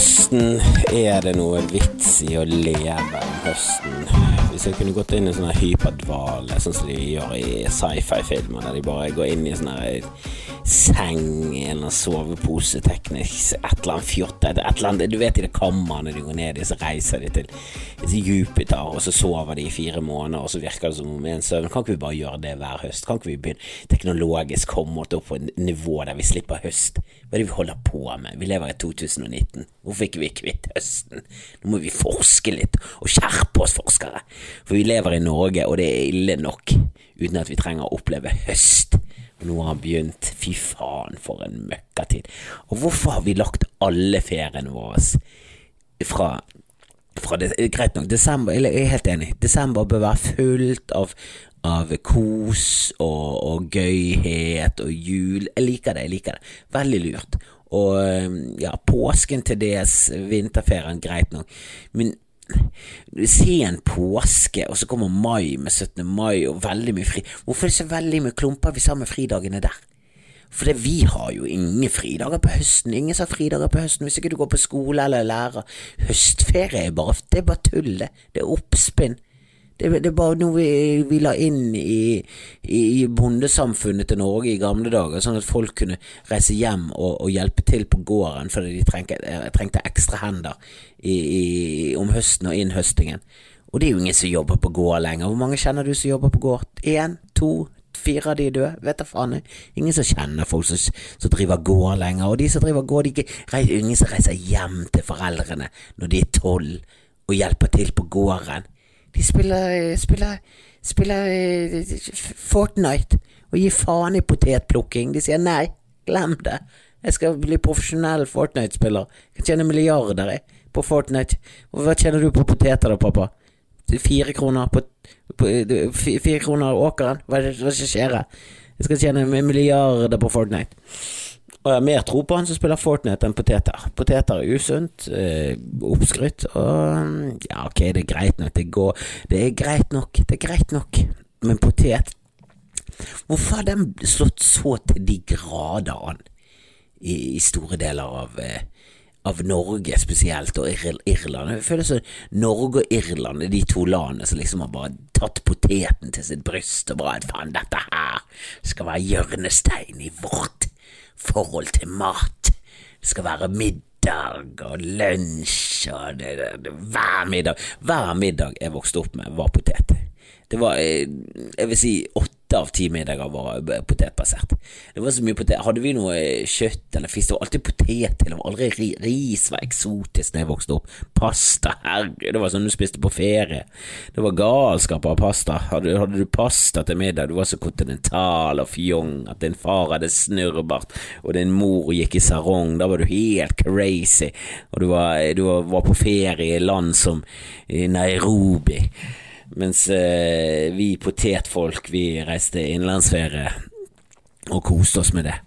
høsten er det noe vits i å leve om høsten. Hvis jeg kunne gått inn i sånn hyperdvale, sånn som de gjør i sci-fi-filmer, der de bare går inn i sånn seng eller sovepose teknisk, et eller annet fjott et eller annet, Du vet i det kammeret du går ned i, så reiser de til Jupiter, og så sover de i fire måneder, og så virker det som om en søvn. Kan ikke vi bare gjøre det hver høst? Kan ikke vi begynne teknologisk komme opp på et nivå der vi slipper høst? Hva er det vi holder på med? Vi lever i 2019. Hvorfor ikke vi kvitt høsten? Nå må vi forske litt, og skjerpe oss, forskere. For vi lever i Norge, og det er ille nok uten at vi trenger å oppleve høst. Nå har han begynt. Fy faen, for en møkkatid. Og hvorfor har vi lagt alle feriene våre fra fra det, greit nok, desember, jeg er helt enig, desember bør være fullt av, av kos og, og, gøyhet og jul. Jeg liker det, jeg liker det. Veldig lurt. Og ja, påsken til dels, vinterferien, greit nok. Men sen påske, og så kommer mai med 17. mai og veldig mye fri. Hvorfor er det så veldig mye klumper vi sammen med fridagene der? For det, vi har jo ingen fridager på høsten. Ingen som har fridager på høsten hvis ikke du går på skole eller lærer. Høstferie er bare, det er bare tull, det. Det er oppspinn. Det, det, er bare noe vi, vi la inn i, i, bondesamfunnet til Norge i gamle dager, sånn at folk kunne reise hjem og, og hjelpe til på gården fordi de trengte, eh, trengte ekstra hender i, om høsten og innhøstingen. Og det er jo ingen som jobber på gård lenger. Hvor mange kjenner du som jobber på gård? Én? To? Fire av de er døde? Vet da faen. Ingen som kjenner folk som, som driver gård lenger. Og de som driver gård, de er ingen som reiser hjem til foreldrene når de er tolv og hjelper til på gården. De spiller, spiller, spiller eh, Fortnite og gir faen i potetplukking. De sier nei, glem det. Jeg skal bli profesjonell Fortnite-spiller. Jeg kan tjene milliarder på Fortnite. Hva tjener du på poteter da, pappa? Fire kroner på, på Fire kroner åkeren? Hva som skjer her? Jeg skal tjene milliarder på Fortnite. Og jeg har mer tro på han som spiller Fortnite enn poteter. Poteter er usunt, eh, oppskrytt, og ja, ok, det er greit nok, det går Det er greit nok, det er greit nok, men potet Hvorfor har den slått så til de grader an i, i store deler av eh, av Norge spesielt, og Irland. Jeg føler som Norge og Irland er de to landene som liksom har bare tatt poteten til sitt bryst og bare faen, dette her skal være hjørnestein i vårt forhold til mat. Det skal være middag og lunsj og det, det, det, hver middag. Hver middag jeg vokste opp med, var potet. Det var, eh, jeg vil si, åtte åtte av ti middager var potetbasert. Det var så mye potet. Hadde vi noe kjøtt eller fisk, det var alltid potet til. Aldri ris. var eksotisk da jeg vokste opp. Pasta, herregud, det var sånn du spiste på ferie. Det var galskap av pasta. Hadde, hadde, du pasta til middag, du var så kontinental og fjong at din far hadde snurrebart, og din mor gikk i sarong, da var du helt crazy, og du var, du var på ferie i land som Nairobi. Mens eh, vi potetfolk, vi reiste innenlandsferie og koste oss med det.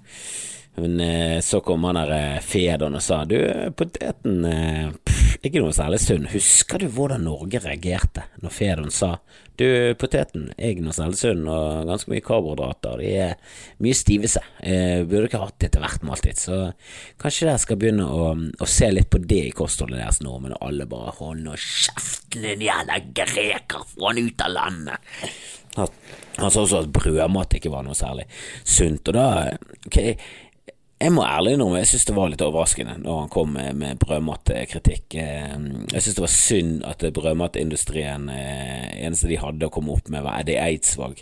Men eh, så kom han der federen Fedon og sa du, poteten eh, pff, ikke noe særlig sunn. Husker du hvordan Norge reagerte når Fedon sa du, poteten er og noe og ganske mye karbohydrater, de er mye stivelse. Eh, burde ikke hatt det til hvert måltid, så kanskje dere skal begynne å, å, se litt på det i kostholdet deres nå, men alle bare hånd og kjeften din jævla greker, få han ut av landet. Han sa også at brødmat ikke var noe særlig sunt, og da ok, jeg må ærlig innrømme jeg synes det var litt overraskende når han kom med, med brødmatkritikk. Eh, jeg synes det var synd at brødmatindustrien eh, eneste de hadde å komme opp med, var Eddie Eidsvåg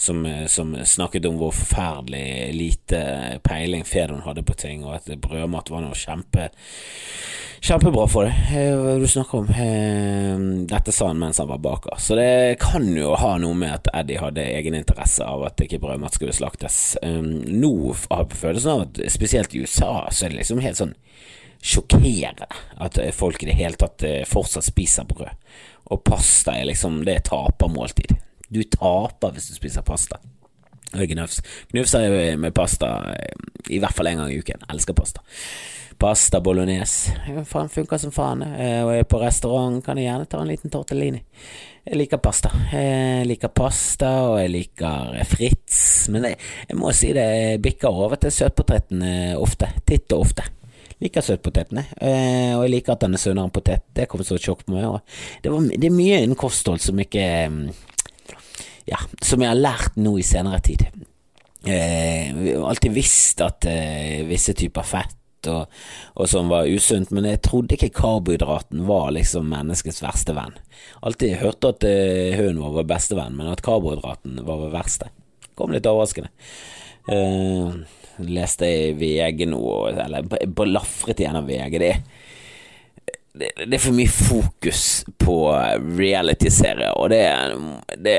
som, eh, som, snakket om hvor forferdelig lite peiling Fedon hadde på ting, og at brødmat var noe kjempe Kjempebra for deg. Eh, du snakker om? Eh, dette sa han mens han var baker. Så det kan jo ha noe med at Eddie hadde egeninteresse av at ikke brødmat skulle slaktes. Nå har jeg følelsen av at spesielt i USA så er det liksom helt sånn sjokkerende at folk i det hele tatt fortsatt spiser brød. Og pasta er liksom det er tapermåltid. Du taper hvis du spiser pasta. Gnufs. Gnufser jeg med pasta i hvert fall en gang i uken. Elsker pasta. Pasta bolognese. Faen, funker som faen. Eh, og jeg er på restaurant, kan jeg gjerne ta en liten tortellini. Jeg liker pasta. Jeg liker pasta, og jeg liker Fritz. Men jeg, jeg må si det bikker over til søtpotetene ofte. Titt og ofte. Liker søtpotetene. Eh, og jeg liker at den er sunnere enn potet. Det kom så sjokk på meg. Det, var, det er mye innen kosthold som ikke mm, Ja, som jeg har lært nå i senere tid. Eh, alltid visst at eh, visse typer fett og, og som var usunt, men jeg trodde ikke karbohydraten var liksom menneskets verste venn. Alltid hørte at uh, hunden vår var bestevenn, men at karbohydraten var vår verste. Kom litt overraskende. Uh, leste i VG nå, eller blafret gjennom VG. Det, det, det, er for mye fokus på reality-serier, og det, det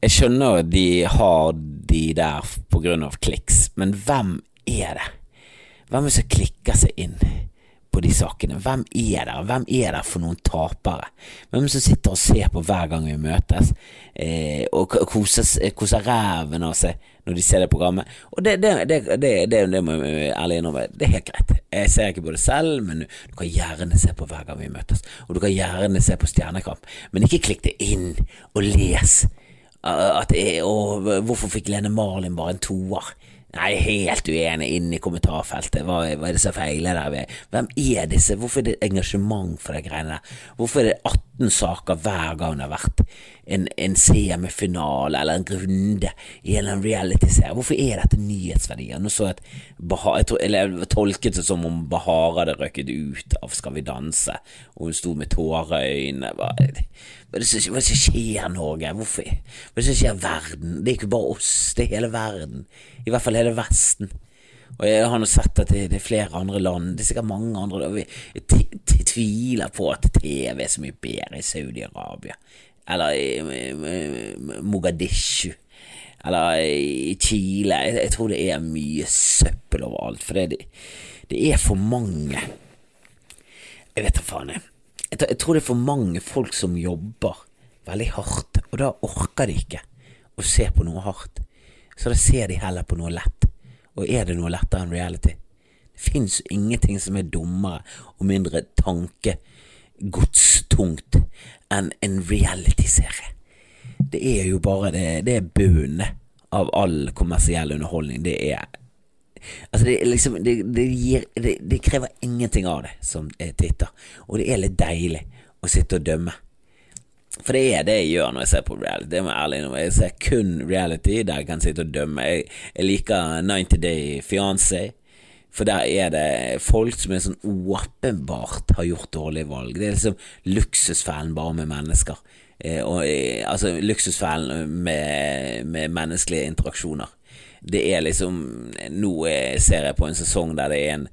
Jeg skjønner de har de der på grunn av kliks, men hvem er det? Hvem er det som klikker seg inn på de sakene? Hvem er der? Hvem er der for noen tapere? Hvem er det som sitter og ser på hver gang vi møtes, eh, og koser, koser ræven av seg når de ser det programmet? Og det, det, det, det, det, det må jeg ærlig innrømme, det er helt greit. Jeg ser ikke på det selv, men du kan gjerne se på hver gang vi møtes, og du kan gjerne se på Stjernekamp, men ikke klikk det inn og les. At, og hvorfor fikk Lene Marlin bare en toer? Nei, helt uenig inn i kommentarfeltet. Hva, hva er det som feiler der? Hvem er disse? Hvorfor er det engasjement for de greiene der? Hvorfor er det 18 saker hver gang det har vært en, en semifinale eller en runde i en reality-serie? Hvorfor er dette nyhetsverdier? Nå så jeg, jeg tolket det som om Bahar hadde røkket ut av Skal vi danse, og hun sto med tårer i øynene. Hva er det som skjer, Norge? Hvorfor? Hva er det som skjer verden? Det er ikke bare oss, det er hele verden. I hvert fall hele Vesten. Og jeg har nå sett at det, er flere andre land, det er sikkert mange andre Jeg tviler på at TV er så mye bedre i Saudi-Arabia, eller i Mogadishu, eller i Chile. Jeg, tror det er mye søppel overalt, for det, det er for mange Jeg vet da faen, jeg. Jeg tror det er for mange folk som jobber veldig hardt, og da orker de ikke å se på noe hardt så da ser de heller på noe lett. Og er det noe lettere enn reality? Det fins ingenting som er dummere og mindre tankegodstungt enn en realityserie. Det er jo bare det, det er bunnen av all kommersiell underholdning. Det er Altså, det, liksom, det, det, gir, det, krever ingenting av det som titter, og det er litt deilig å sitte og dømme. For det er det jeg gjør når jeg ser på reality. Det må jeg ærlig innrømme. Jeg ser kun reality der jeg kan sitte og dømme. Jeg, jeg liker 90 Day Fiancé. For der er det folk som er sånn åpenbart har gjort dårlige valg. Det er liksom luksusfellen bare med mennesker. Eh, og, eh, altså luksusfellen med, med, menneskelige interaksjoner. Det er liksom Nå ser jeg på en sesong der det er en,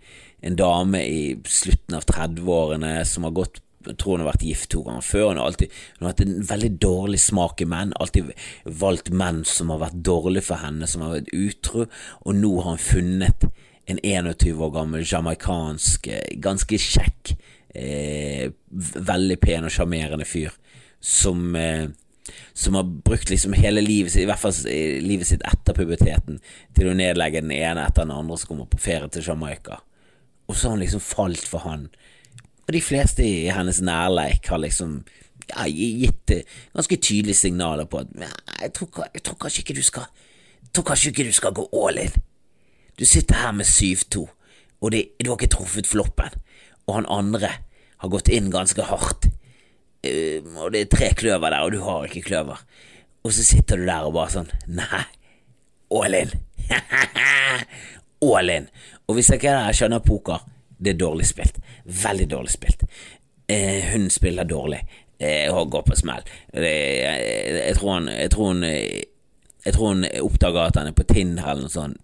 en dame i slutten av 30-årene som har gått jeg tror hun har vært gift to ganger før. Hun har, alltid, hun har hatt en veldig dårlig smak i menn. Alltid valgt menn som har vært dårlige for henne, som har vært utro. Og nå har hun funnet en 21 år gammel jamaicansk, eh, ganske kjekk, eh, veldig pen og sjarmerende fyr som eh, som har brukt liksom hele livet sitt, i hvert fall livet sitt etter puberteten, til å nedlegge den ene etter den andre som kommer på ferie til Jamaica. Og så har han liksom falt for han og de fleste i hennes nærleik har liksom ja, gitt ganske tydelige signaler på at jeg tror, jeg tror, kanskje ikke du skal Jeg tror kanskje ikke du skal gå all in. Du sitter her med 7-2, og det, du har ikke truffet floppen, og han andre har gått inn ganske hardt, uh, og det er tre kløver der, og du har ikke kløver, og så sitter du der og bare sånn Nei, all in. all in. Og hvis jeg ikke skjønner poker det er dårlig spilt. Veldig dårlig spilt. Eh, hun spiller dårlig eh, og går på smell. Jeg, jeg, tror hun, jeg, tror hun, jeg tror hun oppdager at han er på Tinder eller noe sånt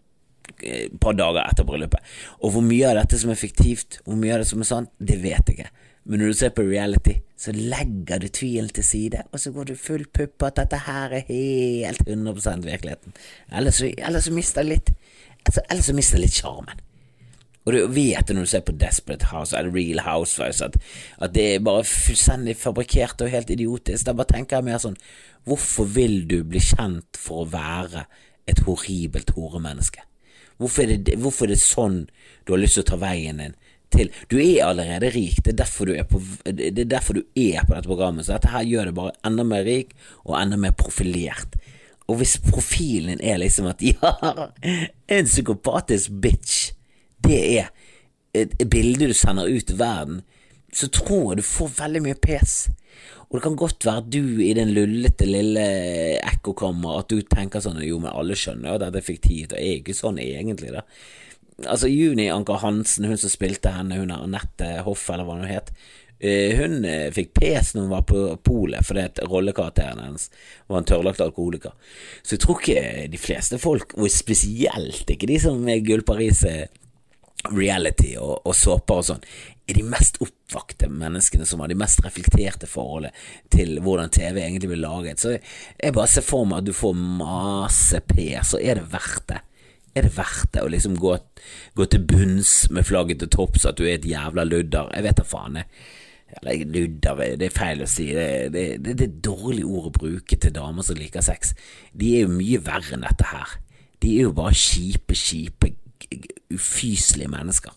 et par dager etter bryllupet. Og hvor mye av dette som er fiktivt, hvor mye av det som er sant, det vet jeg ikke. Men når du ser på reality, så legger du tvilen til side, og så går du full pupp på at dette her er helt 100 virkeligheten. Ellers, så, eller så mister litt altså, Eller så mister litt sjarmen. Og du vet når du ser på Desperate House eller Real Housewives at, at det er bare fullstendig fabrikkert og helt idiotisk. Da bare tenker jeg mer sånn Hvorfor vil du bli kjent for å være et horribelt horemenneske? Hvorfor er, det, hvorfor er det sånn du har lyst til å ta veien din til Du er allerede rik, det er er på, det er derfor du er på dette programmet. Så dette her gjør det bare enda mer rik og enda mer profilert. Og hvis profilen din er liksom at ja, en psykopatisk bitch det er et, bilde du sender ut til verden, så tror jeg du får veldig mye pes. Og det kan godt være du i den lullete lille ekkokammer at du tenker sånn Jo, men alle skjønner jo at dette er fiktivt, og er ikke sånn egentlig, da. Altså, Juni Anker Hansen, hun som spilte henne, hun er Anette Hoff, eller hva hun het. eh, Hun eh, fikk pes når hun var på polet fordi rollekarakteren hennes var en tørrlagt alkoholiker. Så jeg tror ikke de fleste folk, og spesielt ikke de som er Gull Paris reality og, og såper og sånn, er de mest oppvakte menneskene som har de mest reflekterte forholdet til hvordan TV egentlig blir laget. Så jeg bare ser for meg at du får masse PR så er det verdt det. Er det verdt det å liksom gå, gå til bunns med flagget til topps at du er et jævla ludder? Jeg vet da faen, jeg. Eller ludder, det er feil å si. Det, det, det, det er et dårlig ord å bruke til damer som liker sex. De er jo mye verre enn dette her. De er jo bare kjipe, kjipe, ufyselige mennesker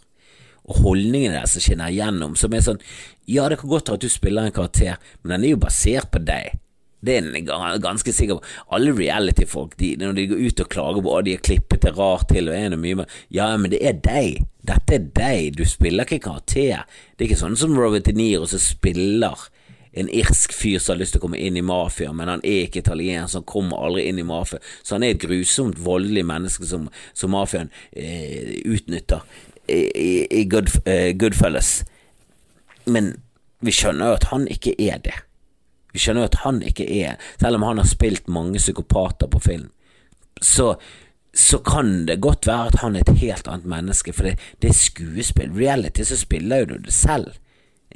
og holdningene der som skinner igjennom, som er sånn Ja, det kan godt være at du spiller en karakter, men den er jo basert på deg. Det er jeg ganske sikker på. Alle reality-folk, når de går ut og klager på at de er klippet det rart til og er noe mye mer Ja, men det er deg. Dette er deg. Du spiller ikke karakter. Det er ikke sånn som Robert De Niro som spiller en irsk fyr som har lyst til å komme inn i mafia, men han er ikke italiener, så han kommer aldri inn i mafia. Så han er et grusomt voldelig menneske som, som mafiaen eh, utnytter i, i Good, eh, Goodfellas. Men vi skjønner jo at han ikke er det. Vi skjønner jo at han ikke er Selv om han har spilt mange psykopater på film, så, så kan det godt være at han er et helt annet menneske, for det, det er skuespill. Reality så spiller jo du det selv.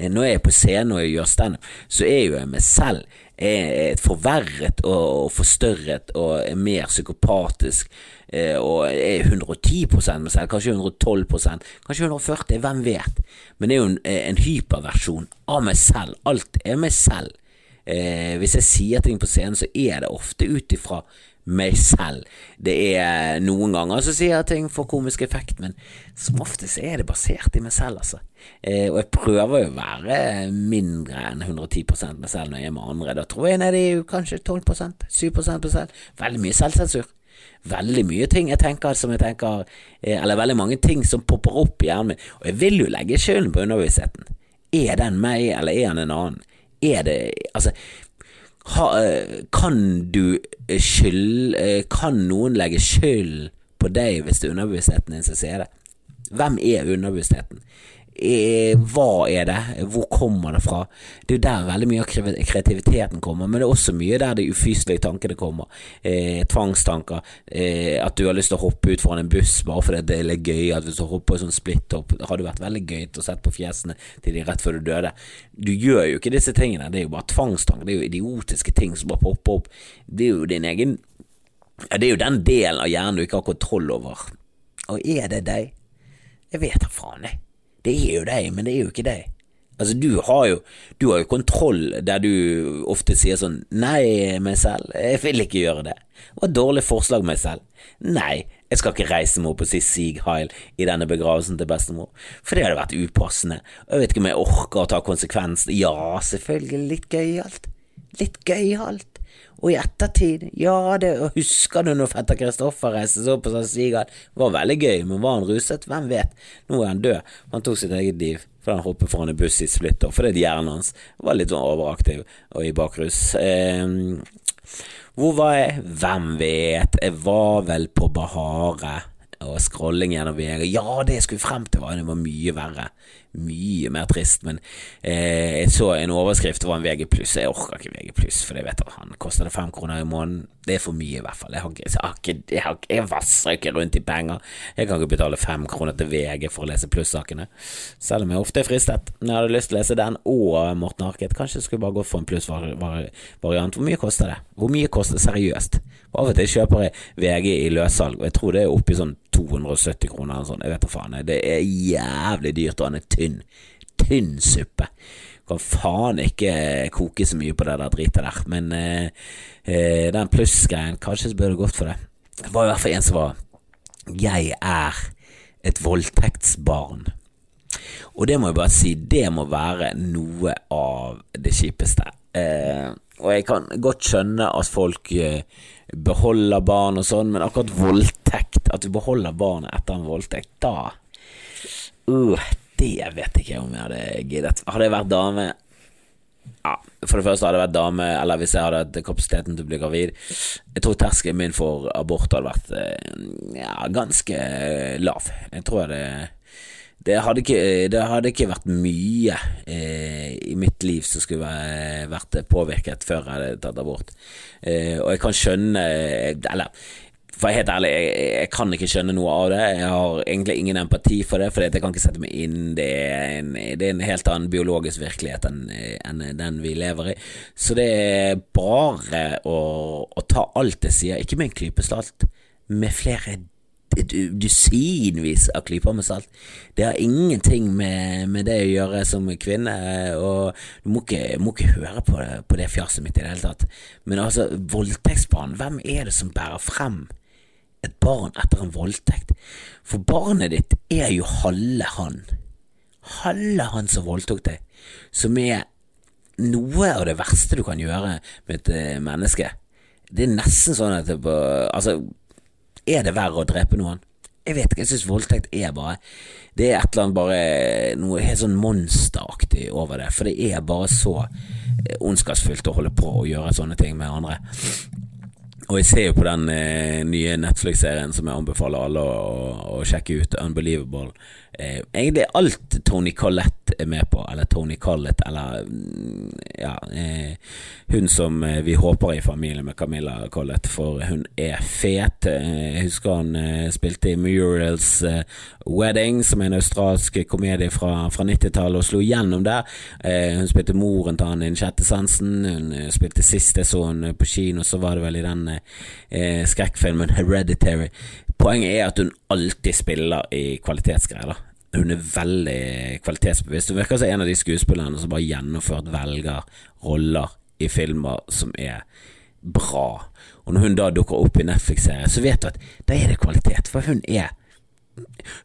Eh, når jeg er på scenen og jeg gjør standup, så er jo jeg meg selv Jeg er forverret og forstørret og er mer psykopatisk eh, og er 110 meg selv, kanskje 112% kanskje 140 hvem vet. Men det er jo en, en hyperversjon av meg selv. Alt er meg selv. Eh, hvis jeg sier ting på scenen, så er det ofte ut ifra meg selv. Det er noen ganger så sier jeg ting for komisk effekt, men som oftest er det basert i meg selv, altså. Eh, og jeg prøver jo å være mindre enn 110 meg selv når jeg er med andre. Da tror jeg nede i kanskje 12 7 meg selv. Veldig mye selvsensur. Veldig mye ting jeg tenker som jeg tenker eh, Eller veldig mange ting som popper opp i hjernen min. Og jeg vil jo legge skylden på underbevisstheten. Er den meg, eller er den en annen? Er det Altså ha, eh, kan du eh, skyld eh, Kan noen legge skyld på deg hvis det er underbevisstheten din som sier det? Hvem er underbevisstheten? Hva er det? Hvor kommer det fra? Det er der veldig mye av kreativiteten kommer, men det er også mye der de ufyselige tankene kommer. Eh, tvangstanker. Eh, at du har lyst til å hoppe ut foran en buss bare fordi det er litt gøy. At hvis du hopper i sånn splitthopp, hadde vært veldig gøy å sett på fjesene til de rett før du døde. Du gjør jo ikke disse tingene, det er jo bare tvangstanker. Det er jo idiotiske ting som bare popper opp. Det er jo din egen Det er jo den delen av hjernen du ikke har kontroll over. Og er det deg? Jeg vet da faen, jeg. Det er jo deg, men det er jo ikke deg. Altså, du har jo, du har jo kontroll der du ofte sier sånn Nei, meg selv, jeg vil ikke gjøre det. Det var et dårlig forslag, meg selv. Nei, jeg skal ikke reise meg opp og si Sig Heil i denne begravelsen til bestemor, for det hadde vært upassende, og jeg vet ikke om jeg orker å ta konsekvensen. Ja, selvfølgelig, litt gøyalt. Litt gøyalt. Og i ettertid, ja, det husker du når fetter Kristoffer reiste seg opp sa Sigal, det var veldig gøy, men var han ruset? Hvem vet? Nå er han død. Han tok sitt eget liv fordi han hoppet foran en buss i splitter, fordi hjernen hans var litt sånn overaktiv og i bakrus. Eh, hvor var jeg? Hvem vet? Jeg var vel på Bahare og scrolling gjennom VG. Ja, det jeg skulle frem til, var det var mye verre mye mer trist, men eh, jeg så en overskrift, det var en VG+. Jeg orker ikke VG+, for jeg vet at han koster det fem kroner i måneden. Det er for mye, i hvert fall. Jeg, har ikke, jeg, har ikke, jeg, har, jeg vasser ikke rundt i penger. Jeg kan ikke betale fem kroner til VG for å lese plussakene, selv om jeg ofte er fristet. Når jeg hadde lyst til å lese den og Morten Harket, kanskje jeg skulle bare gått for en plussvariant. Hvor mye koster det? Hvor mye koster det seriøst? Av og til kjøper jeg VG i løssalg, og jeg tror det er oppi sånn 270 kroner eller sånn. Jeg vet da faen. Det er jævlig dyrt, og han er tynn. Tynn suppe. Kan faen ikke koke så mye på det der dritet der. Men eh, eh den plussgreien, kanskje så burde det gått for det. Det var i hvert fall en som var Jeg er et voldtektsbarn. Og det må jeg bare si, det må være noe av det kjipeste. Eh, og jeg kan godt skjønne at folk eh, beholder barn og sånn, men akkurat voldtekt, at du beholder barnet etter en voldtekt, da Uh, det vet jeg ikke om jeg hadde giddet. Hadde jeg vært dame ja, For det første hadde jeg vært dame, eller hvis jeg hadde hatt kapasiteten til å bli gravid Jeg tror terskelen min for abort hadde vært eh, ja, ganske lav. Jeg tror det det hadde, ikke, det hadde ikke vært mye eh, i mitt liv som skulle vært påvirket før jeg hadde tatt abort. Eh, og jeg kan skjønne Eller for jeg er helt ærlig, jeg, jeg, kan ikke skjønne noe av det. Jeg har egentlig ingen empati for det, for jeg kan ikke sette meg inn. Det er en, det er en helt annen biologisk virkelighet enn, enn, den vi lever i. Så det er bare å, å ta alt jeg sier, ikke med en klype salt, med flere dusinvis av klyper med salt. Det har ingenting med, med, det å gjøre som kvinne, og du må ikke, må ikke høre på det, på det fjaset mitt i det hele tatt. Men altså, voldtektsbarn, hvem er det som bærer frem et barn etter en voldtekt. For barnet ditt er jo halve han. Halve han som voldtok deg. Som er noe av det verste du kan gjøre med et eh, menneske. Det er nesten sånn at det, Altså, er det verre å drepe noen? Jeg vet ikke, jeg synes voldtekt er bare Det er et eller annet bare noe helt sånn monsteraktig over det. For det er bare så eh, ondskapsfullt å holde på å gjøre sånne ting med andre. Og jeg ser jo på den eh, nye Netflix-serien som jeg anbefaler alle å, å, å sjekke ut, Unbelievable. Eh, egentlig alt Tony Collette er med på, eller Tony Collett, eller mm, ja eh, Hun som eh, vi håper er i familie med Camilla Collett, for hun er fet. Eh, jeg husker han eh, spilte i Murals Wedding, som er en australsk komedie fra, fra 90-tallet, og slo gjennom der. hun spilte moren til han i Den sjette sansen. Hun spilte siste så henne på kino, så var det vel i den eh, skrekkfilmen Hereditary. Poenget er at hun alltid spiller i kvalitetsgreier. Hun er veldig kvalitetsbevisst. Hun virker som en av de skuespillerne som bare gjennomført velger roller i filmer som er bra. Og når hun da dukker opp i Netflix-serier, så vet du at da er det kvalitet, for hun er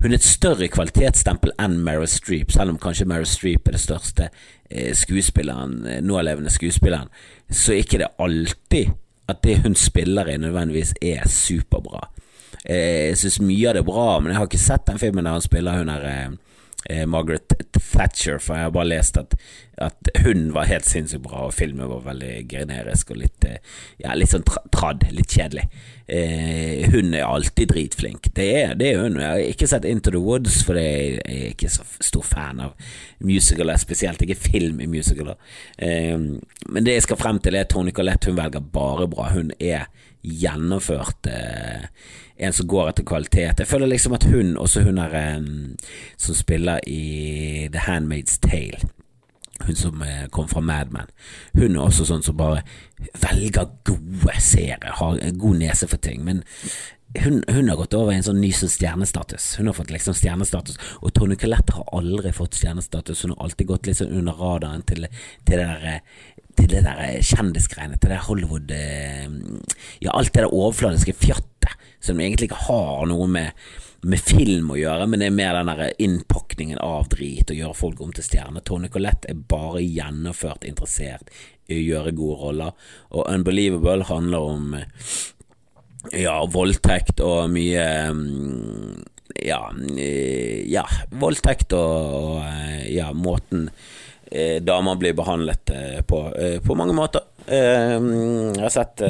hun er et større kvalitetsstempel enn Meryl Streep, selv om kanskje Meryl Streep er det største eh, skuespilleren, eh, nålevende skuespilleren, så er ikke det alltid at det hun spiller i, nødvendigvis er superbra. Eh, jeg syns mye av det er bra, men jeg har ikke sett den filmen der han spiller hun der eh, eh, Margaret Thatcher, for jeg har bare lest at, at hun var helt sinnssykt bra, og filmen var veldig generisk og litt, ja, litt sånn tradd, litt kjedelig. Eh, hun er alltid dritflink, det er, det er, hun. Jeg har ikke sett Into the Woods, for jeg er ikke så stor fan av musicaler, spesielt ikke film i musicaler. Eh, men det jeg skal frem til, er at Tony Collette, hun velger bare bra. Hun er gjennomført eh, en som går etter kvalitet. Jeg føler liksom at hun, også hun er som spiller i The Handmaid's Tale, hun som uh, kom fra Mad Men, hun er også sånn som bare velger gode seere, har god nese for ting. Men hun, hun, har gått over i en sånn ny sånn stjernestatus. Hun har fått liksom stjernestatus, og Tony Collette har aldri fått stjernestatus. Hun har alltid gått litt sånn under radaren til, til det der eh, til det der kjendisgreiene, til det Hollywood eh, Ja, alt det der overfladiske fjattet som egentlig ikke har noe med, med film å gjøre, men det er mer den der innpakningen av drit og gjøre folk om til stjerner. Tony Collette er bare gjennomført interessert i å gjøre gode roller, og Unbelievable handler om ja, voldtekt og mye ja, ja voldtekt og ja, måten eh, damer blir behandlet eh, på, eh, på mange måter. Jeg har sett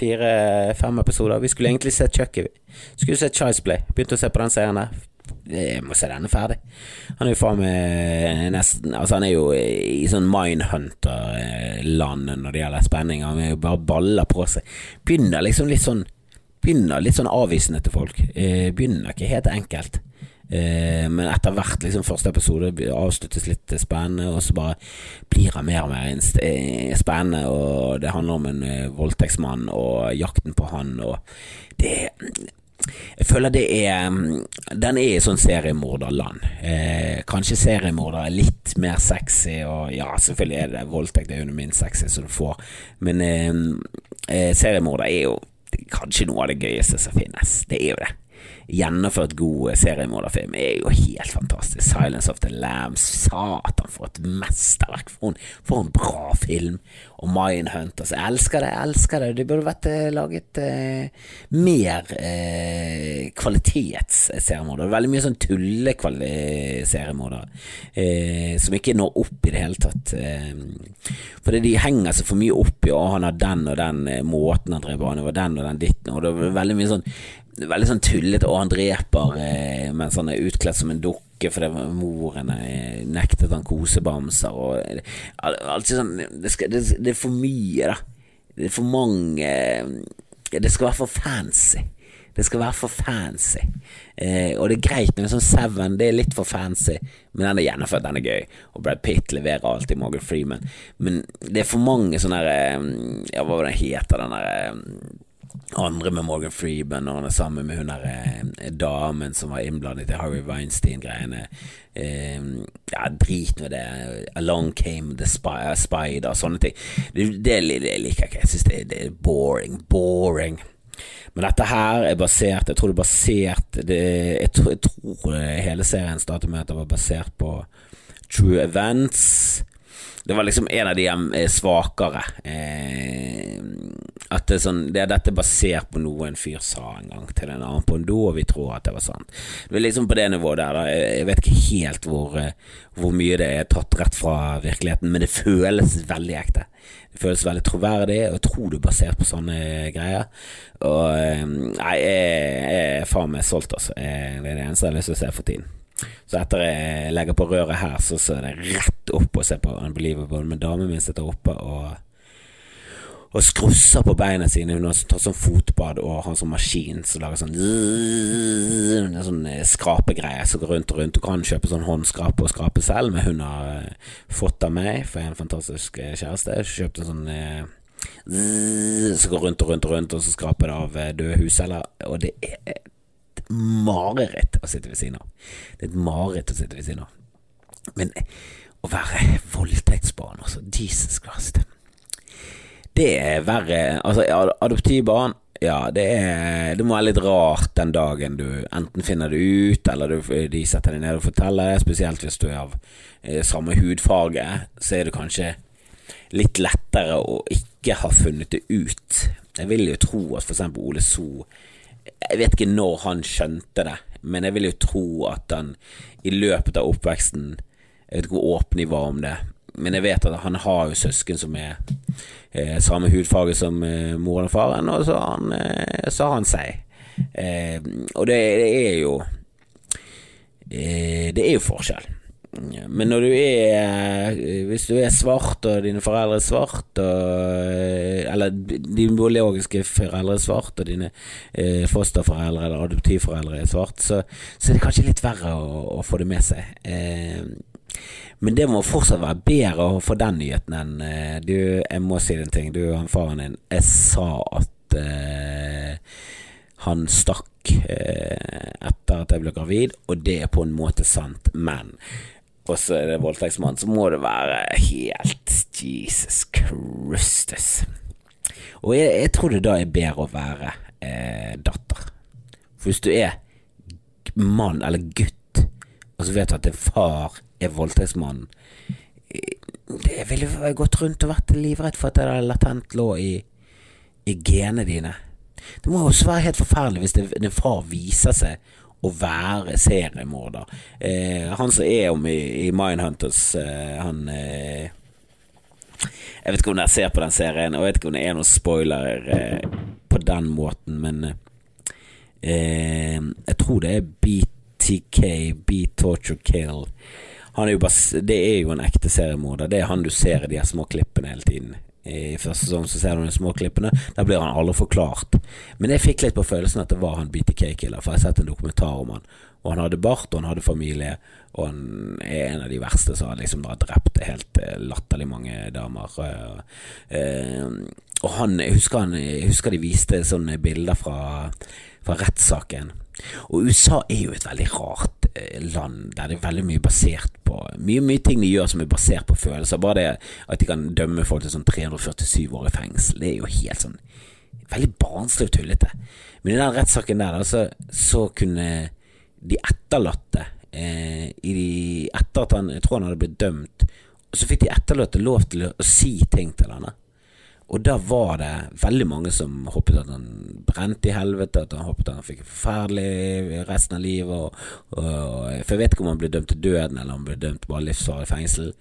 fire-fem episoder. Vi skulle egentlig sett Chucky. Skulle sett Chice Play. Begynte å se på den serien der. Jeg må se denne ferdig. Han er jo faen meg nesten Altså, han er jo i sånn Mindhunter-land når det gjelder spenning. Han er jo bare baller på seg. Begynner liksom litt sånn Begynner litt sånn avvisende til folk. Eh, begynner ikke helt enkelt. Eh, men etter hvert, liksom første episode avsluttes litt spennende, og så bare blir det mer og mer eh, spennende. Og det handler om en uh, voldtektsmann og jakten på han, og det jeg føler det er Den er i sånn seriemorderland. Eh, kanskje seriemorder er litt mer sexy, og ja, selvfølgelig er det voldtekt, det er jo minst sexy som du får, men eh, seriemorder er jo kanskje noe av det gøyeste som finnes. Det er jo det. Gjennomført god seriemorderfilm er jo helt fantastisk. 'Silence of the Lambs', satan for et mesterverk. For en, for en bra film. Og Mindhunters, jeg elsker det, jeg elsker det. Det burde vært eh, laget eh, mer eh, kvalitets-seriemorder. Veldig mye sånn tulleseriemorder eh, som ikke når opp i det hele tatt. Eh, fordi de henger seg for mye opp i å han har den og den eh, måten han drev på, han var den og den ditten, og det er veldig mye sånn veldig sånn tullete, og han dreper eh, mens han er utkledd som en dukke fordi moren eh, nektet han kosebamser. Og, eh, alltid sånn det, skal, det, det, er for mye, da. Det er for mange Det skal være for fancy. Det skal være for fancy. Eh, og det er greit med sånn Seven, det er litt for fancy, men den er gjennomført, den er gøy. Og Brad Pitt leverer alltid Morgan Freeman. Men det er for mange sånne Ja, hva var det heter, den derre andre med Morgan Freeman, og han er sammen med hun der eh, damen som var innblandet i Harry Weinstein-greiene. Eh, ja, drit med det. Along came the spy, uh, spider, sånne ting. Det, det, det liker jeg ikke. Jeg syns det, det, er boring. Boring. Men dette her er basert Jeg tror det er basert det, jeg, tror, jeg tror hele serien startet med at det var basert på true events. Det var liksom en av de eh, svakere. Eh, at det er sånn det, er Dette er basert på noe en fyr sa en gang til en annen på en do, og vi tror at det var sant. Det er liksom på det nivået der. Da. Jeg vet ikke helt hvor, eh, hvor mye det er tatt rett fra virkeligheten, men det føles veldig ekte. Det føles veldig troverdig, og jeg tror du er basert på sånne greier. Og eh, Nei, jeg er faen meg solgt, altså. Det er det eneste jeg har lyst til å se for tiden. Så etter jeg legger på røret her, så, så er det rett opp og se på Unbelievable. Men damen min sitter oppe og og skrusser på beina sine. Hun har tatt sånn fotbad og har sånn maskin som lager sånn Sånn eh, skrapegreier som går rundt og rundt. Du kan kjøpe sånn håndskrape og skrape selv, men hun har uh, fått av meg, for jeg er en fantastisk uh, kjæreste. Kjøpt en sånn som så går rundt og rundt og rundt, og så skraper det av døde husceller. Og det er mareritt å sitte ved siden av. Det er et mareritt å sitte ved siden av. Men å være voldtektsbarn, altså. Jesus Christ. Det er verre. Altså, adoptivbarn ja, det, er, det må være litt rart den dagen du enten finner det ut, eller du, de setter deg ned og forteller det. Spesielt hvis du er av eh, samme hudfarge, så er det kanskje litt lettere å ikke ha funnet det ut. Jeg vil jo tro at eksempel Ole So Jeg vet ikke når han skjønte det, men jeg vil jo tro at han i løpet av oppveksten Jeg vet ikke hvor åpen de var om det, men jeg vet at han har jo søsken som er eh, samme hudfarge som eh, moren og faren, og så har han, eh, så har han seg. Eh, og det, det, er jo eh, Det er jo forskjell. Men når du er Hvis du er svart, og dine foreldre er svart, og, eller dine biologiske foreldre er svart, og dine eh, fosterforeldre eller adoptivforeldre er svart, så, så, er det kanskje litt verre å, å få det med seg. Eh, men det må fortsatt være bedre å få den nyheten enn eh, Du, jeg må si en ting. Du, han faren din Jeg sa at uh, han stakk etter at jeg ble gravid, og det er på en måte sant, men og så er det voldtektsmann, så må det være helt Jesus Christus. Og jeg, jeg, tror det da er bedre å være datter. For hvis du er mann eller gutt, og så vet du at er far er voldtektsmannen Det ville jo gått rundt og vært livredd for at det latent lå i, i genene dine. Det må også være helt forferdelig hvis din far viser seg å være seriemorder. Eh, han som er om i, i Mindhunters, eh, han eh, Jeg vet ikke om dere ser på den serien, og jeg vet ikke om det er noen spoiler eh, på den måten, men eh, jeg tror det er BTK, Beat Torture Kill. Er bas, det er jo en ekte seriemorder. Det er han du ser i de små klippene hele tiden. I første sesong så ser du de små klippene. Der blir han aldri forklart. Men jeg fikk litt på følelsen at det var han BTK-killer, for jeg har sett en dokumentar om han. Og han hadde bart, og han hadde familie, og han er en av de verste som har liksom drept helt eh, latterlig mange damer. Eh, og han, jeg husker, han, jeg husker de viste sånne bilder fra, fra rettssaken. Og USA er jo et veldig rart Eh, land der det er veldig mye basert på Mye, mye ting de gjør som er basert på følelser. Bare det at de kan dømme folk til sånn 347 år i fengsel, det er jo helt sånn veldig barnslig og tullete. Men i den rettssaken der, så, så kunne de etterlatte eh, de, Etter at han Jeg tror han hadde blitt dømt, så fikk de etterlatte lov til å, si ting til han. Og da var det veldig mange som håpet at han brente i helvete, at han håpet at han fikk forferdelig resten av livet. Og, og, for jeg vet ikke om han ble dømt til døden, eller om han ble dømt bare livsvarig fengsel.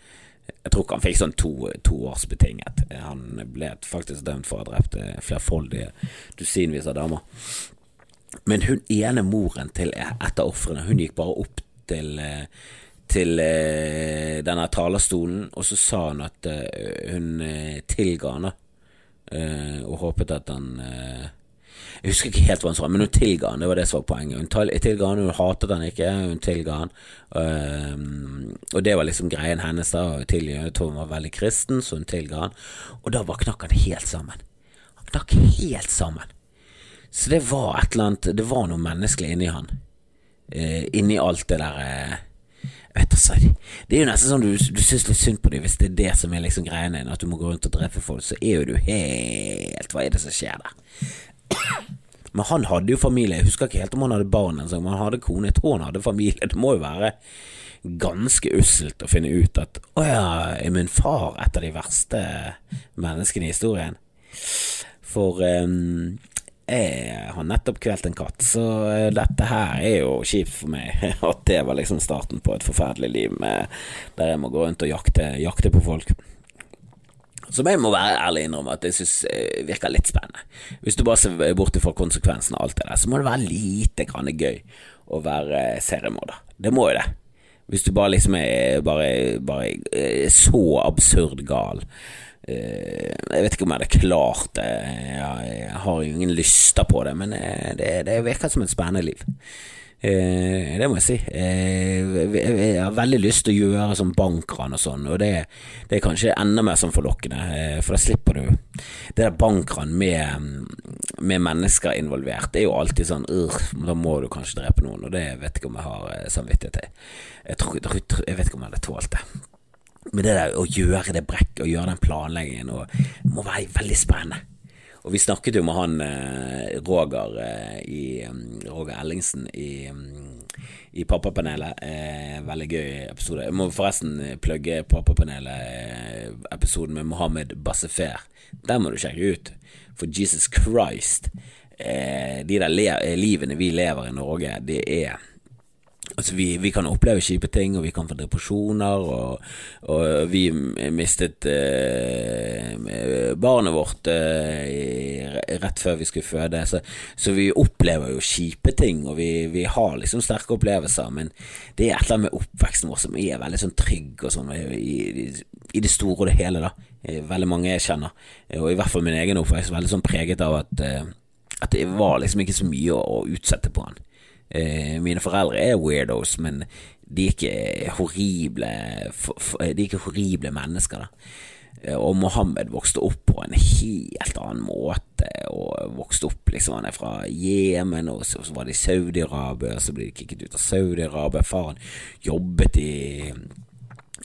Jeg tror ikke han fikk sånn to, to års betinget. Han ble faktisk dømt for å ha drept flerfoldige dusinvis av damer. Men hun ene moren til et av ofrene, hun gikk bare opp til til denne talerstolen, og så sa hun at hun tilga han, og håpet at han Jeg husker ikke helt hva han sa, men hun tilga han, det var det som var poenget. Hun tilga han, hun hatet han ikke, hun tilga han. og det var liksom greien hennes, da. Jeg tror hun var veldig kristen, så hun tilga han. Og da var knakk han helt sammen. Han knakk helt sammen. Så det var et eller annet Det var noe menneskelig inni han. Uh, inni alt det der eh, vet altså, Det er jo nesten sånn du, du syns litt synd på dem hvis det er det som er liksom greia din, at du må gå rundt og drepe folk. Så er jo du helt Hva er det som skjer der? Men han hadde jo familie. Jeg husker ikke helt om han hadde barn, men han hadde kone. Jeg tror han hadde familie. Det må jo være ganske usselt å finne ut at å ja, er min far et av de verste menneskene i historien? For um, jeg har nettopp kvelt en katt, så eh, dette her er jo kjipt for meg. At det var liksom starten på et forferdelig liv med, der jeg må gå rundt og jakte, jakte på folk. Som jeg må være ærlig innrømme at jeg syns eh, virker litt spennende. Hvis du bare ser bort fra konsekvensen av alt det der, så må det være lite grann gøy å være seriemorder. Det må jo det. Hvis du bare liksom er bare, bare så absurd gal. Eh, jeg vet ikke om jeg hadde klart det. Jeg har jo ingen lyster på det, men eh, det, det virker som et spennende liv. Eh, det må jeg si. jeg har veldig lyst til å gjøre sånn bankran og sånn, og det, det, er kanskje enda mer sånn forlokkende, for da slipper du det der bankran med, med, mennesker involvert. Det er jo alltid sånn da må du kanskje drepe noen, og det vet jeg ikke om jeg har samvittighet til. Jeg, tror, jeg vet ikke om jeg hadde tålt det med det der å gjøre det brekket og gjøre den planleggingen og, må være veldig spennende. Og vi snakket jo med han eh, Roger eh, i mm, Roger Ellingsen i, mm, i Pappapanelet. Eh, veldig gøy episode. Jeg må forresten plugge Pappapanelet-episoden med Mohammed Bassefer. Den må du sjekke ut. For Jesus Christ, de der livene vi lever i Norge, det er Altså vi, vi, kan oppleve kjipe ting, og vi kan få depresjoner, og, og vi mistet eh, barnet vårt eh, rett før vi skulle føde, så, så, vi opplever jo kjipe ting, og vi, vi, har liksom sterke opplevelser, men det er et eller annet med oppveksten vår som er veldig sånn trygg og sånn i, i, det store og det hele, da. Eh, veldig mange jeg kjenner, og i hvert fall min egen oppvekst, veldig sånn preget av at, eh, at det var liksom ikke så mye å, å utsette på han. Eh, mine foreldre er weirdos, men de er ikke horrible De er ikke horrible mennesker, da. Eh, og Mohammed vokste opp på en helt annen måte, og vokste opp liksom Han er fra Jemen, og så, var det i Saudi-Arabia, så ble de kicket ut av Saudi-Arabia. Faren jobbet i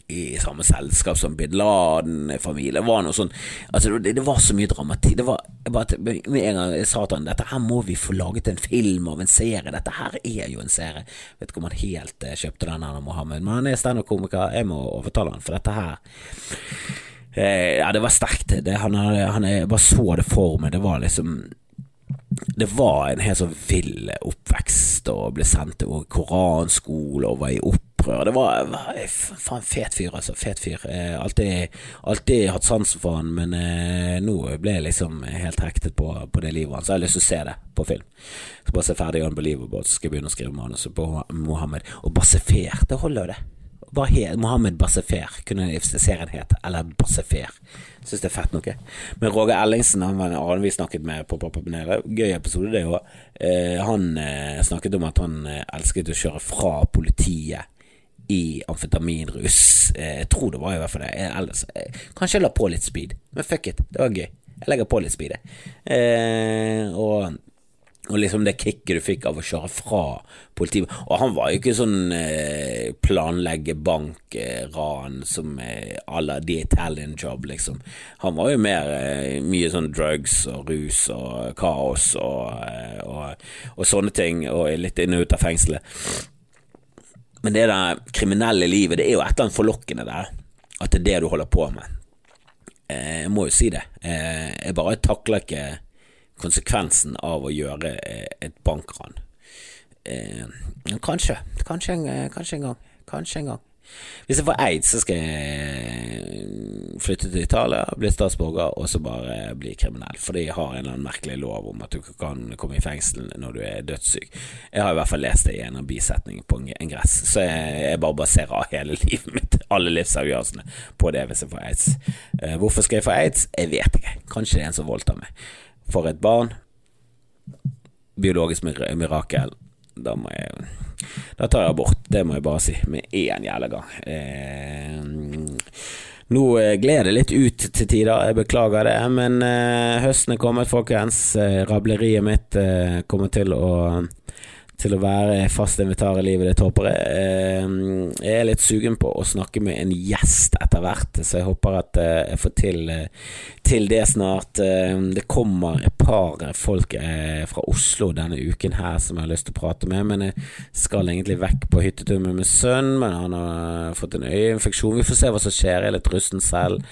i samme selskap som bin Laden-familie. Sånn Altså, det, det, var så mye dramatikk. Det var bare Med en gang jeg sa til han dette her må vi få laget en film av en serie. Dette her er jo en serie. Vet ikke om han helt eh, kjøpte den her Mohammed, men han er standup-komiker. Jeg må overtale han, for dette her eh, Ja, det var sterkt. Det, han, han, jeg bare så det for meg. Det var liksom det var en helt sånn vill oppvekst og ble sendt til koranskole og var i opprør. Det var, var faen fet fyr, altså. Fet fyr. Eh, alltid, alltid hatt sansen for han, men eh, nå ble jeg liksom helt hektet på, på det livet hans. Jeg har lyst til å se det på film. Så bare se ferdig på livet, så skal jeg begynne å skrive manuset på Mohammed. Og Bassefer, det holder jo, det. Bare Mohammed Bassefer, kunne serien het. Eller Bassefer. Syns det er fett noe. Men Roger Ellingsen, han var en annen vi snakket med på Pappapanelet. Gøy episode, det òg. Eh, han eh, snakket om at han eh, elsket å kjøre fra politiet i amfetaminrus. Eh, jeg tror det var i hvert fall det. Jeg, ellers, eh, kanskje jeg la på litt speed, men fuck it, det var gøy. Jeg legger på litt speed, jeg. Eh, og Og liksom det kicket du fikk av å kjøre fra politiet Og han var jo ikke sånn eh, planlegge bankran eh, som eh, la The Italian Job, liksom. Han var jo mer eh, mye sånn drugs og rus og kaos og, eh, og, og sånne ting, og litt inne og ut av fengselet. Men det der kriminelle livet, det er jo et eller annet forlokkende der. At det er det du holder på med. Eh, jeg må jo si det. jeg bare takler ikke konsekvensen av å gjøre eh, et bankran. Eh, kanskje. Kanskje eh, kanskje en gang. Kanskje en gang. Hvis jeg får aids, så skal jeg flytte til Italia, bli statsborger og så bare bli kriminell. For de har en eller annen merkelig lov om at du kan komme i fengsel når du er dødssyk. Jeg har i hvert fall lest det i en av bisetningene på en gress, så jeg, jeg bare baserer hele livet mitt, alle livsavgjørelsene, på det hvis jeg får aids. Hvorfor skal jeg få aids? Jeg vet ikke. Kanskje det er en som voldtar meg for et barn. Biologisk mirakel. Da må jeg Da tar jeg abort, det må jeg bare si, med én jævla gang. Eh, nå gleder gled det litt ut til tider, jeg beklager det, men eh, høsten er kommet, folkens. Eh, rableriet mitt eh, kommer til å til å være fast invitar i livet ditt, håper jeg. Eh, jeg er litt sugen på å snakke med en gjest etter hvert, så jeg håper at eh, jeg får til, eh, til det snart. Det kommer et par folk fra Oslo denne uken her som jeg har lyst til å prate med, men jeg skal egentlig vekk på hyttetur med min sønn, men han har fått en øyeinfeksjon. Vi får se hva som skjer, jeg er litt rusten selv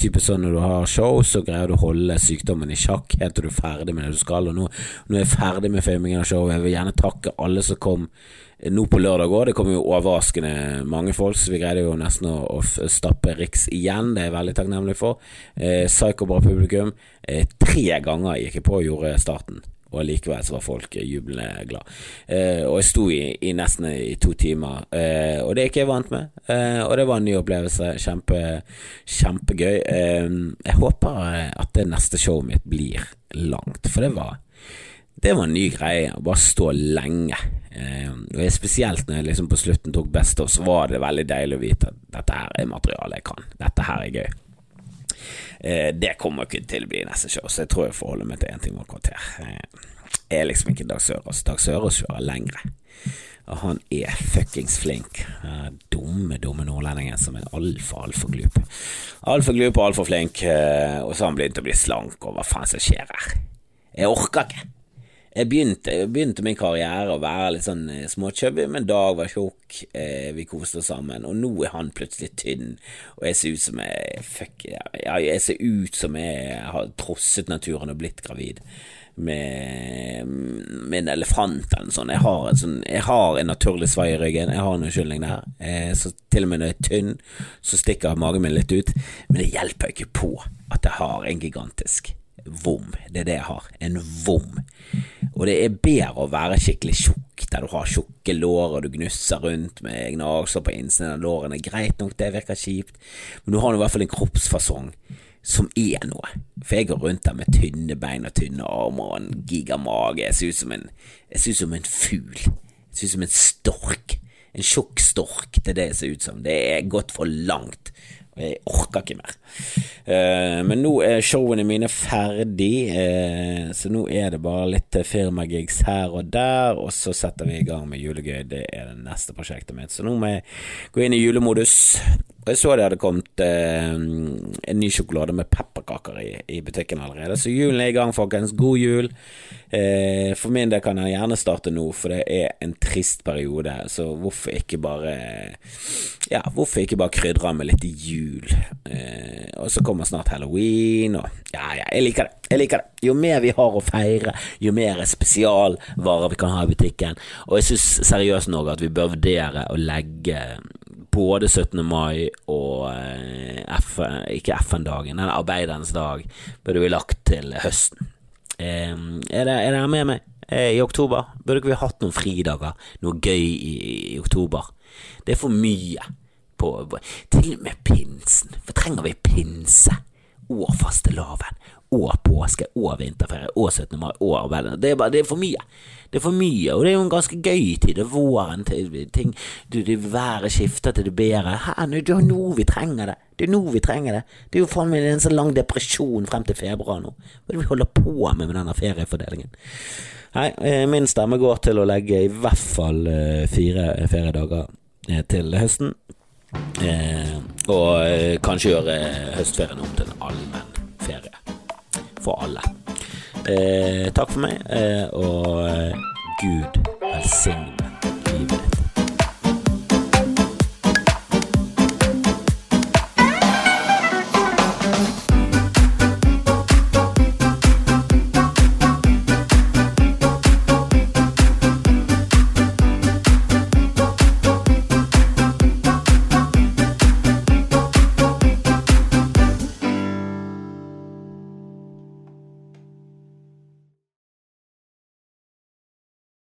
type sånn når du har show, så greier du å holde sykdommen i sjakk helt til du er ferdig med det du skal. Og nå, nå er jeg ferdig med filmingen av showet. Jeg vil gjerne takke alle som kom nå på lørdag òg. Det kom jo overraskende mange folk, så vi greide jo nesten å, å stappe Riks igjen. Det er jeg veldig takknemlig for. Eh, Psycho-bra publikum. Eh, tre ganger gikk jeg på og gjorde starten og likevel så var folk jublende glad. Eh, og jeg sto i, i, nesten i to timer, eh, og det er ikke jeg vant med. Eh, og det var en ny opplevelse. Kjempe, kjempegøy. Eh, jeg håper at det neste showet mitt blir langt, for det var det var en ny greie, å bare stå lenge. Eh, og Spesielt når jeg liksom på slutten tok Best of, så var det veldig deilig å vite at dette her er materiale jeg kan. Dette her er gøy. Eh, det kommer ikke til å bli neste show, så jeg tror jeg får holde meg til én time og kvarter. Eh, jeg er liksom ikke Dag Sørås. Dag Sørås kjører lengre. Og han er fuckings flink. Dumme, dumme nordlendingen som er altfor, altfor glup. Altfor glup og altfor flink. Eh, og så har han begynt å bli slank, og hva faen som skjer her? Jeg orker ikke. Jeg begynte, jeg begynte, min karriere å være litt sånn eh, småchubby, men Dag var tjukk, eh, vi koste oss sammen, og nå er han plutselig tynn, og jeg ser ut som jeg Fuck, ja, jeg ser ut som jeg har trosset naturen og blitt gravid med, med en elefant eller noe sånt. Jeg har, en sånn, jeg har en naturlig svai i ryggen, jeg har en unnskyldning der. Eh, så til og med når jeg er tynn, så stikker magen min litt ut, men det hjelper ikke på at jeg har en gigantisk vom. Det er det jeg har. En vom. Og det er bedre å være skikkelig tjukk, der du har tjukke lår og du gnusser rundt med gnagsår på innsiden av lårene. Greit nok, det virker kjipt, men du har i hvert fall en kroppsfasong som er noe. For jeg går rundt der med tynne bein og tynne armer og en gigamage. Jeg ser ut som en, jeg ser ut som en fugl. Jeg ser ut som en stork. En tjukk stork, det er det jeg ser ut som. Det er gått for langt. Jeg orker ikke mer. Uh, men nå er showene mine ferdig, uh, så nå er det bare litt firmagigs her og der, og så setter vi i gang med julegøy. Det er det neste prosjektet mitt. Så nå må jeg gå inn i julemodus. Og jeg så det hadde kommet eh, en ny sjokolade med pepperkaker i, i, butikken allerede. Så julen er i gang, folkens. God jul. Eh, for min del kan jeg gjerne starte nå, for det er en trist periode. Så hvorfor ikke bare Ja, hvorfor ikke bare krydre med litt jul? Eh, og så kommer snart halloween, og ja, ja, jeg liker det. Jeg liker det. Jo mer vi har å feire, jo mer spesialvarer vi kan ha i butikken. Og jeg syns seriøst nok at vi bør vurdere å legge både 17. mai og eh, F, ikke FN-dagen, den arbeiderens dag, burde vi lagt til høsten. Er dere med meg? I oktober burde ikke vi hatt noen fridager, noe gøy i, i oktober. Det er for mye. På, på, til og med pinsen. For trenger vi pinse? Og fastelavn. og påske og vinterferie og 17. mai og arbeidet. det er bare det er for mye. Det er for mye, og det er jo en ganske gøy tid. Det er våren, ting, du, det været skifter til det bedre. Her, det er nå vi trenger det. Det er nå vi trenger det. Det er jo faen meg en så lang depresjon frem til februar nå. Hva er det vi holder på med med denne feriefordelingen? Nei, eh, min stemme går til å legge i hvert fall eh, fire feriedager eh, til høsten. Eh, og eh, kanskje gjøre høstferien om til en allmenn ferie. For alle. Eh, takk for meg, og Gud velsigne